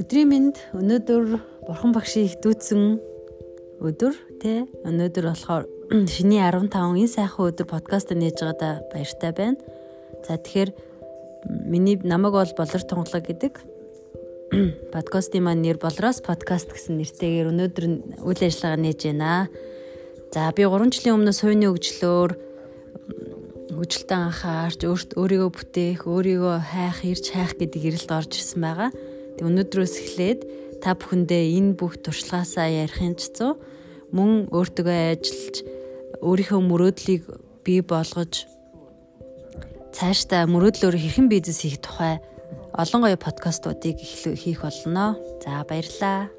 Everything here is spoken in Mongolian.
Өдрийн мэнд өнөөдөр бурхан багш их дүүцэн өдөр тий өнөөдөр болохоор шиний 15 энэ сайхан өдөр подкаст нээж байгаадаа баяртай байна. За тэгэхээр миний намайг бол болор тунгалаг гэдэг подкастын маань нэр болроос подкаст гэсэн нэртэйгээр өнөөдөр үйл ажиллагаа нээж байна. За би 3 жилийн өмнө сууны өгжлөөр хүчлэн анхаарч өөрт өөрийгөө бүтээх, өөрийгөө хайх, ирж хайх гэдэг эрэлд орж ирсэн байгаа. Тэг өнөөдрөөс эхлээд та бүхэндээ энэ бүх туршлагаасаа ярихын цэцүү мөн өөртөө ажиллаж өөрийнхөө мөрөөдлийг бий болгож цаашдаа мөрөөдлөөр хэрхэн бизнес хийх тухай олон гоё подкастуудыг хийх болно. За баярлалаа.